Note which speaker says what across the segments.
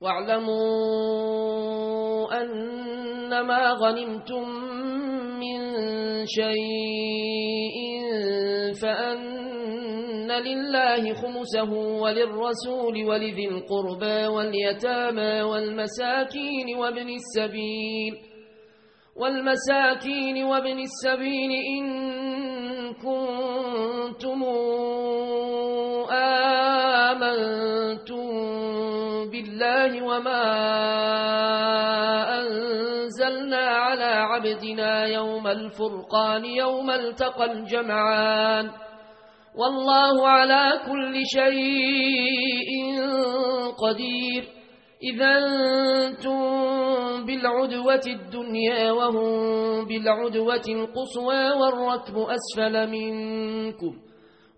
Speaker 1: واعلموا أنما غنمتم من شيء فأن لله خمسه وللرسول ولذي القربى واليتامى والمساكين وابن السبيل والمساكين وابن السبيل إن كنتم بالله وما أنزلنا على عبدنا يوم الفرقان يوم التقى الجمعان والله على كل شيء قدير إذا أنتم بالعدوة الدنيا وهم بالعدوة القصوى والركب أسفل منكم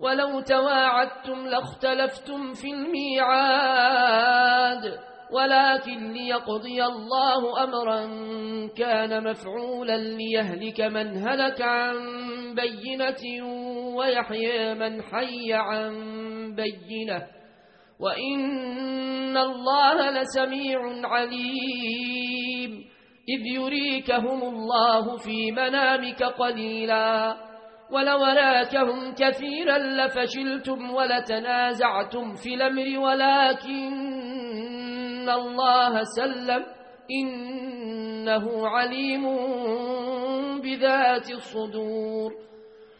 Speaker 1: ولو تواعدتم لاختلفتم في الميعاد ولكن ليقضي الله أمرا كان مفعولا ليهلك من هلك عن بينة ويحيى من حي عن بينة. وإن الله لسميع عليم. إذ يريكهم الله في منامك قليلا. ولو راكهم كثيرا لفشلتم ولتنازعتم في الأمر ولكن الله سلم إنه عليم بذات الصدور.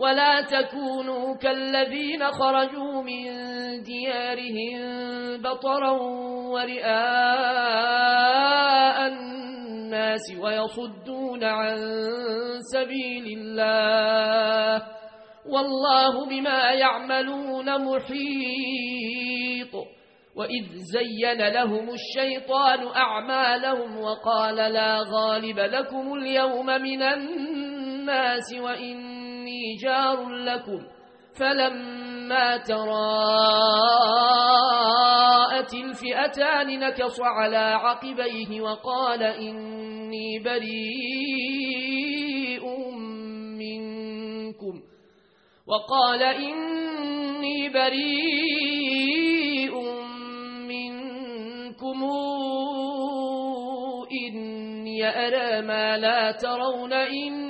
Speaker 1: ولا تكونوا كالذين خرجوا من ديارهم بطرا ورئاء الناس ويصدون عن سبيل الله والله بما يعملون محيط وإذ زين لهم الشيطان أعمالهم وقال لا غالب لكم اليوم من الناس وإني جار لكم فلما تراءت الفئتان نكص على عقبيه وقال إني بريء منكم وقال إني بريء منكم إني أرى ما لا ترون إني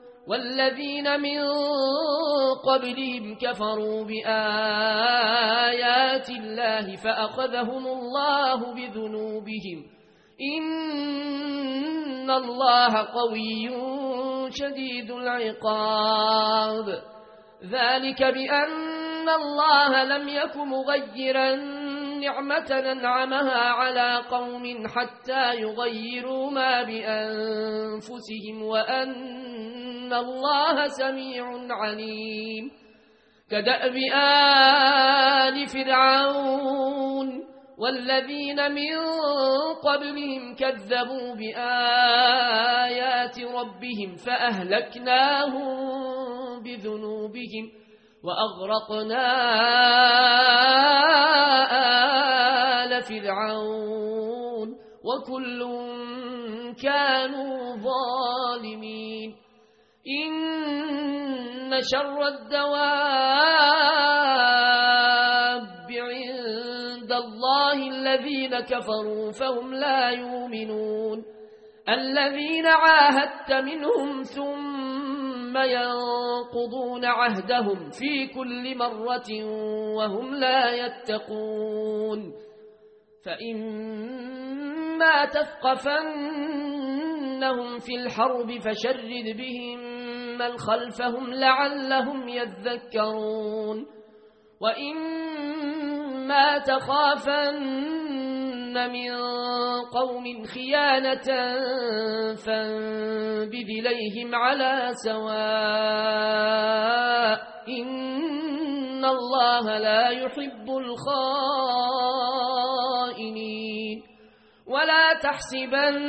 Speaker 1: والذين من قبلهم كفروا بآيات الله فأخذهم الله بذنوبهم. إن الله قوي شديد العقاب. ذلك بأن الله لم يك مغيرا نعمة ننعمها على قوم حتى يغيروا ما بأنفسهم وأن الله سميع عليم. كدأب آل فرعون والذين من قبلهم كذبوا بآيات ربهم فأهلكناهم بذنوبهم وأغرقنا آل فرعون وكل كانوا ظالمين. إن شر الدواب عند الله الذين كفروا فهم لا يؤمنون. الذين عاهدت منهم ثم ينقضون عهدهم في كل مرة وهم لا يتقون. فإما تثقفنهم في الحرب فشرد بهم من خلفهم لعلهم يذكرون. وإما تخافن من قوم خيانة فانبذ إليهم على سواء إن الله لا يحب الخائنين ولا تحسبن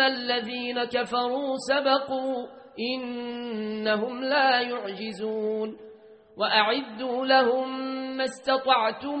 Speaker 1: الذين كفروا سبقوا إنهم لا يعجزون وأعدوا لهم ما استطعتم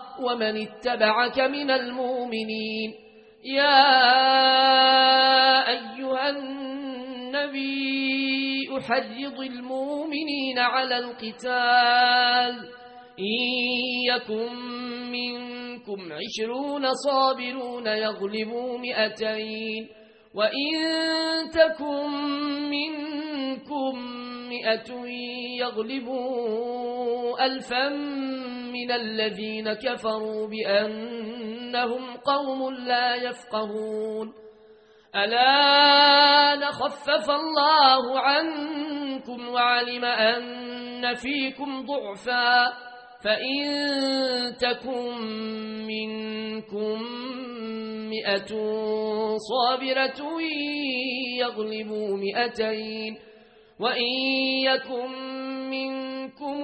Speaker 1: ومن اتبعك من المؤمنين. يا أيها النبي أحرض المؤمنين على القتال. إن يكن منكم عشرون صابرون يغلبوا مئتين. وإن تكن منكم مئة يغلبوا ألفا من الذين كفروا بأنهم قوم لا يفقهون. ألا نخفف الله عنكم وعلم أن فيكم ضعفا. فإن تكن منكم مئة صابرة يغلبوا مئتين. وإن يكن منكم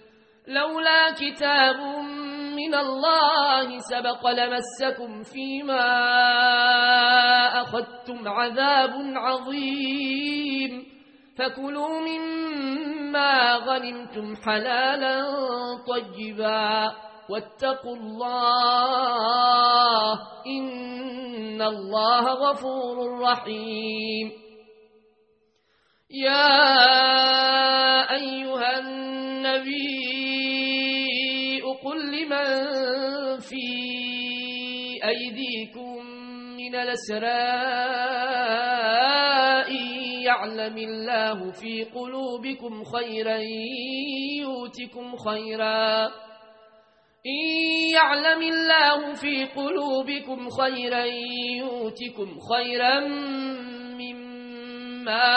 Speaker 1: لولا كتاب من الله سبق لمسكم فيما أخذتم عذاب عظيم. فكلوا مما غنمتم حلالا طيبا. واتقوا الله إن الله غفور رحيم. يا أيها النبي لمن في أيديكم من الأسراء يعلم الله في قلوبكم خيرا يوتكم خيرا. إن يعلم الله في قلوبكم خيرا يوتكم خيرا مما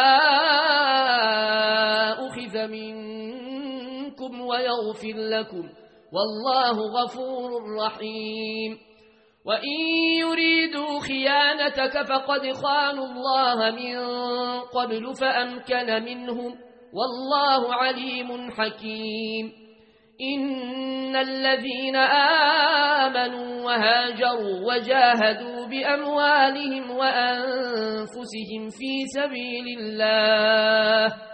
Speaker 1: أخذ منكم ويغفر لكم. والله غفور رحيم. وإن يريدوا خيانتك فقد خانوا الله من قبل فأمكن منهم. والله عليم حكيم. إن الذين آمنوا وهاجروا وجاهدوا بأموالهم وأنفسهم في سبيل الله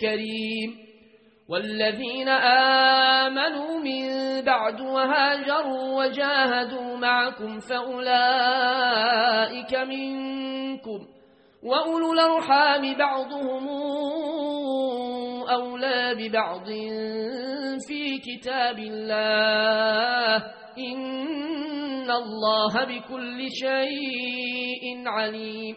Speaker 1: كريم والذين آمنوا من بعد وهاجروا وجاهدوا معكم فأولئك منكم وأولو الأرحام بعضهم أولى ببعض في كتاب الله إن الله بكل شيء عليم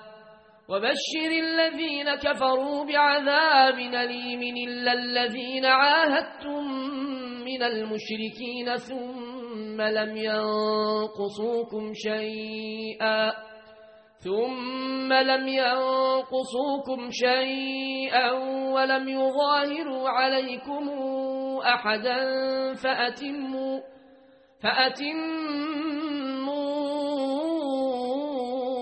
Speaker 1: وبشر الذين كفروا بعذاب أليم إلا الذين عاهدتم من المشركين ثم لم ينقصوكم شيئا ثم لم ينقصوكم شيئا ولم يظاهروا عليكم أحدا فأتموا فأتموا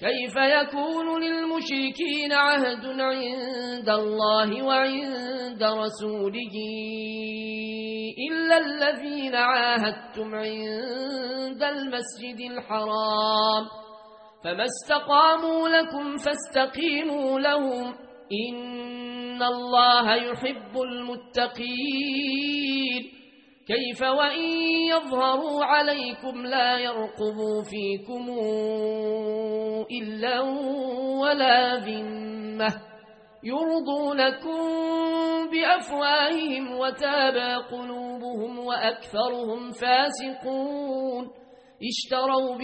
Speaker 1: كيف يكون للمشركين عهد عند الله وعند رسوله إلا الذين عاهدتم عند المسجد الحرام فما استقاموا لكم فاستقيموا لهم إن الله يحب المتقين كيف وإن يظهروا عليكم لا يرقبوا فيكم إلا ولا ذمة يرضونكم بأفواههم وتابى قلوبهم وأكثرهم فاسقون اشتروا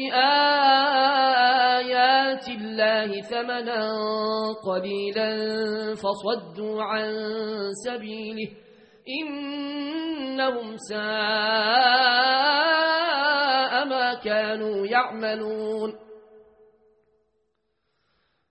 Speaker 1: بآيات الله ثمنا قليلا فصدوا عن سبيله إنهم ساء ما كانوا يعملون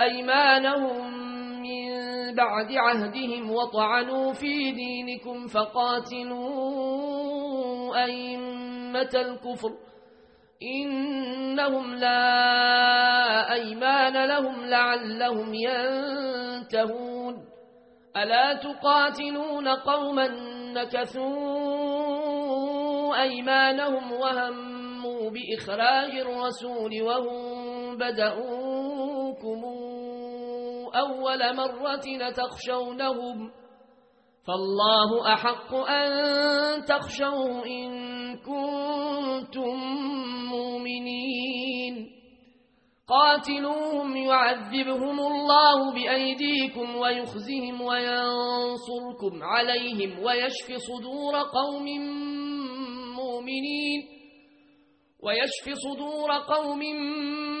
Speaker 1: أيمانهم من بعد عهدهم وطعنوا في دينكم فقاتلوا أئمة الكفر. إنهم لا أيمان لهم لعلهم ينتهون. ألا تقاتلون قوما نكثوا أيمانهم وهموا بإخراج الرسول وهم بدأوكم أول مرة تخشونهم فالله أحق أن تخشوا إن كنتم مؤمنين. قاتلوهم يعذبهم الله بأيديكم ويخزهم وينصركم عليهم ويشف صدور قوم مؤمنين. ويشف صدور قوم مؤمنين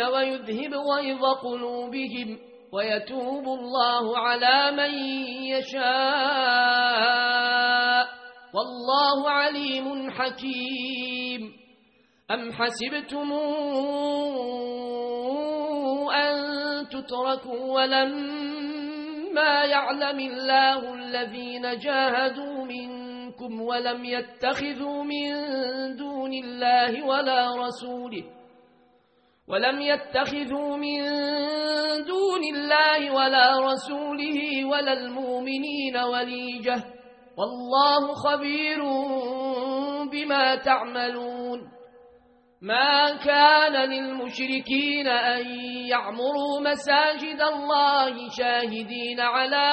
Speaker 1: ويذهب غيظ قلوبهم ويتوب الله على من يشاء. والله عليم حكيم. أم حسبتم أن تتركوا ولما يعلم الله الذين جاهدوا منكم ولم يتخذوا من دون الله ولا رسوله ولم يتخذوا من دون الله ولا رسوله ولا المؤمنين وليجة. والله خبير بما تعملون. ما كان للمشركين أن يعمروا مساجد الله شاهدين على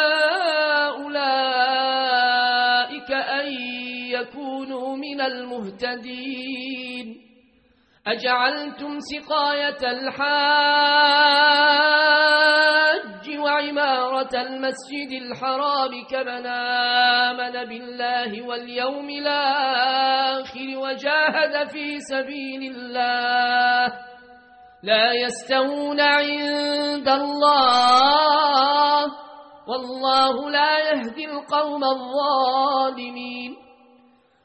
Speaker 1: من المهتدين. أجعلتم سقاية الحاج وعمارة المسجد الحرام كمن آمن بالله واليوم الآخر وجاهد في سبيل الله. لا يستوون عند الله. والله لا يهدي القوم الظالمين.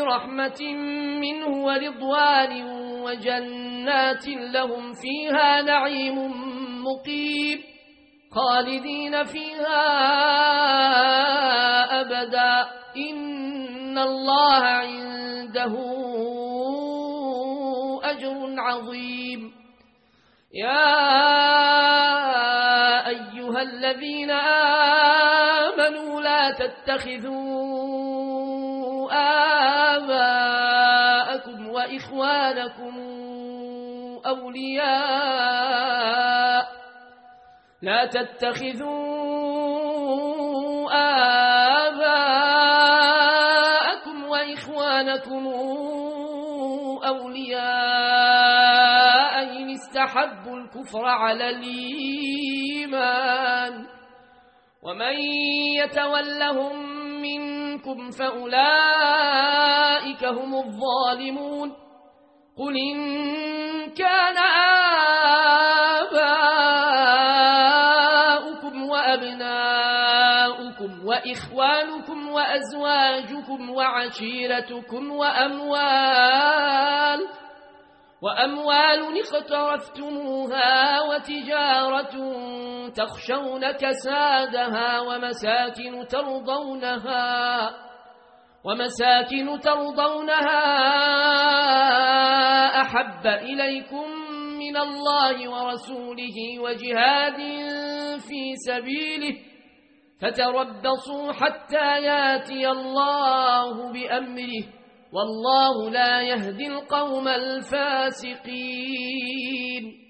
Speaker 1: برحمة منه ورضوان وجنات لهم فيها نعيم مقيم خالدين فيها أبدا. إن الله عنده أجر عظيم. يا أيها الذين آمنوا لا تتخذوا آباءكم وإخوانكم أولياء لا تتخذوا آباءكم وإخوانكم أولياء إن استحبوا الكفر على الإيمان ومن يتولهم منكم فأولئك هم الظالمون. قل إن كان آباؤكم وأبناؤكم وإخوانكم وأزواجكم وعشيرتكم وأموال وأموال اقترفتموها وتجارة تخشون كسادها ومساكن ترضونها ومساكن ترضونها أحب إليكم من الله ورسوله وجهاد في سبيله فتربصوا حتى ياتي الله بأمره والله لا يهدي القوم الفاسقين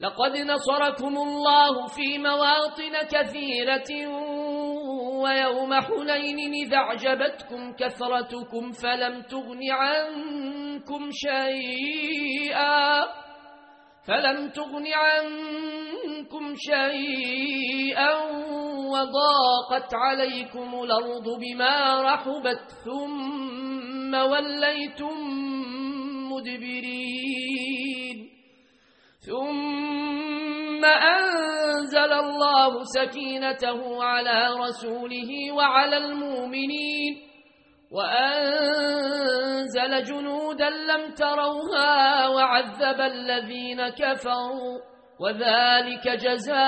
Speaker 1: لقد نصركم الله في مواطن كثيرة ويوم حنين إذا أعجبتكم كثرتكم فلم تغن عنكم شيئا فلم تغن عنكم شيئا وضاقت عليكم الأرض بما رحبت ثم وليتم مدبرين. ثم أنزل الله سكينته على رسوله وعلى المؤمنين وأنزل جنودا لم تروها وعذب الذين كفروا وذلك جزاء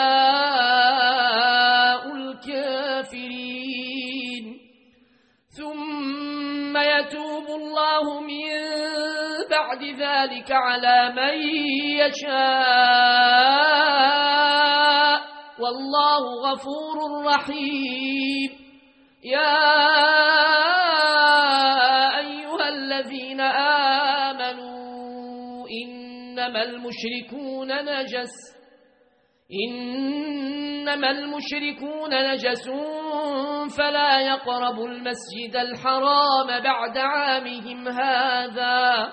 Speaker 1: الكافرين ثم يتوب الله من بعد ذلك على من يشاء. والله غفور رحيم. يا أيها الذين آمنوا إنما المشركون نجس. إنما المشركون نجس فلا يقربوا المسجد الحرام بعد عامهم هذا.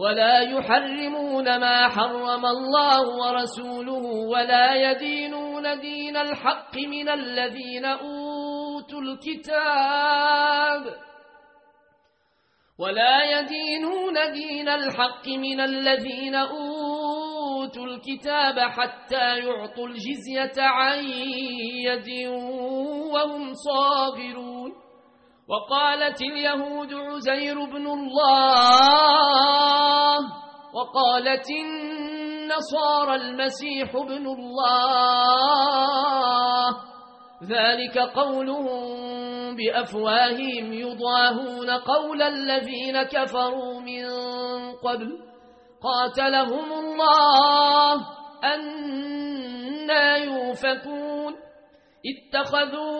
Speaker 1: ولا يحرمون ما حرم الله ورسوله ولا يدينون دين الحق من الذين أوتوا الكتاب ولا يدينون دين الحق من الذين أوتوا الكتاب حتى يعطوا الجزية عن يد وهم صاغرون. وقالت اليهود عزير بن الله وقالت النصارى المسيح بن الله. ذلك قولهم بأفواههم يضاهون قول الذين كفروا من قبل. قاتلهم الله أنا يوفكون. اتخذوا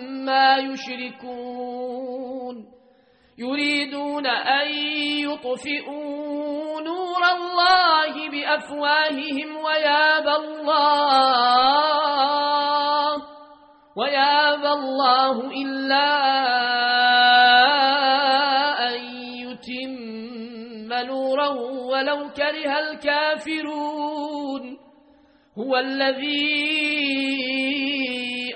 Speaker 1: عما يشركون يريدون أن يطفئوا نور الله بأفواههم ويابى الله ويابى الله إلا أن يتم نوره ولو كره الكافرون. هو الذي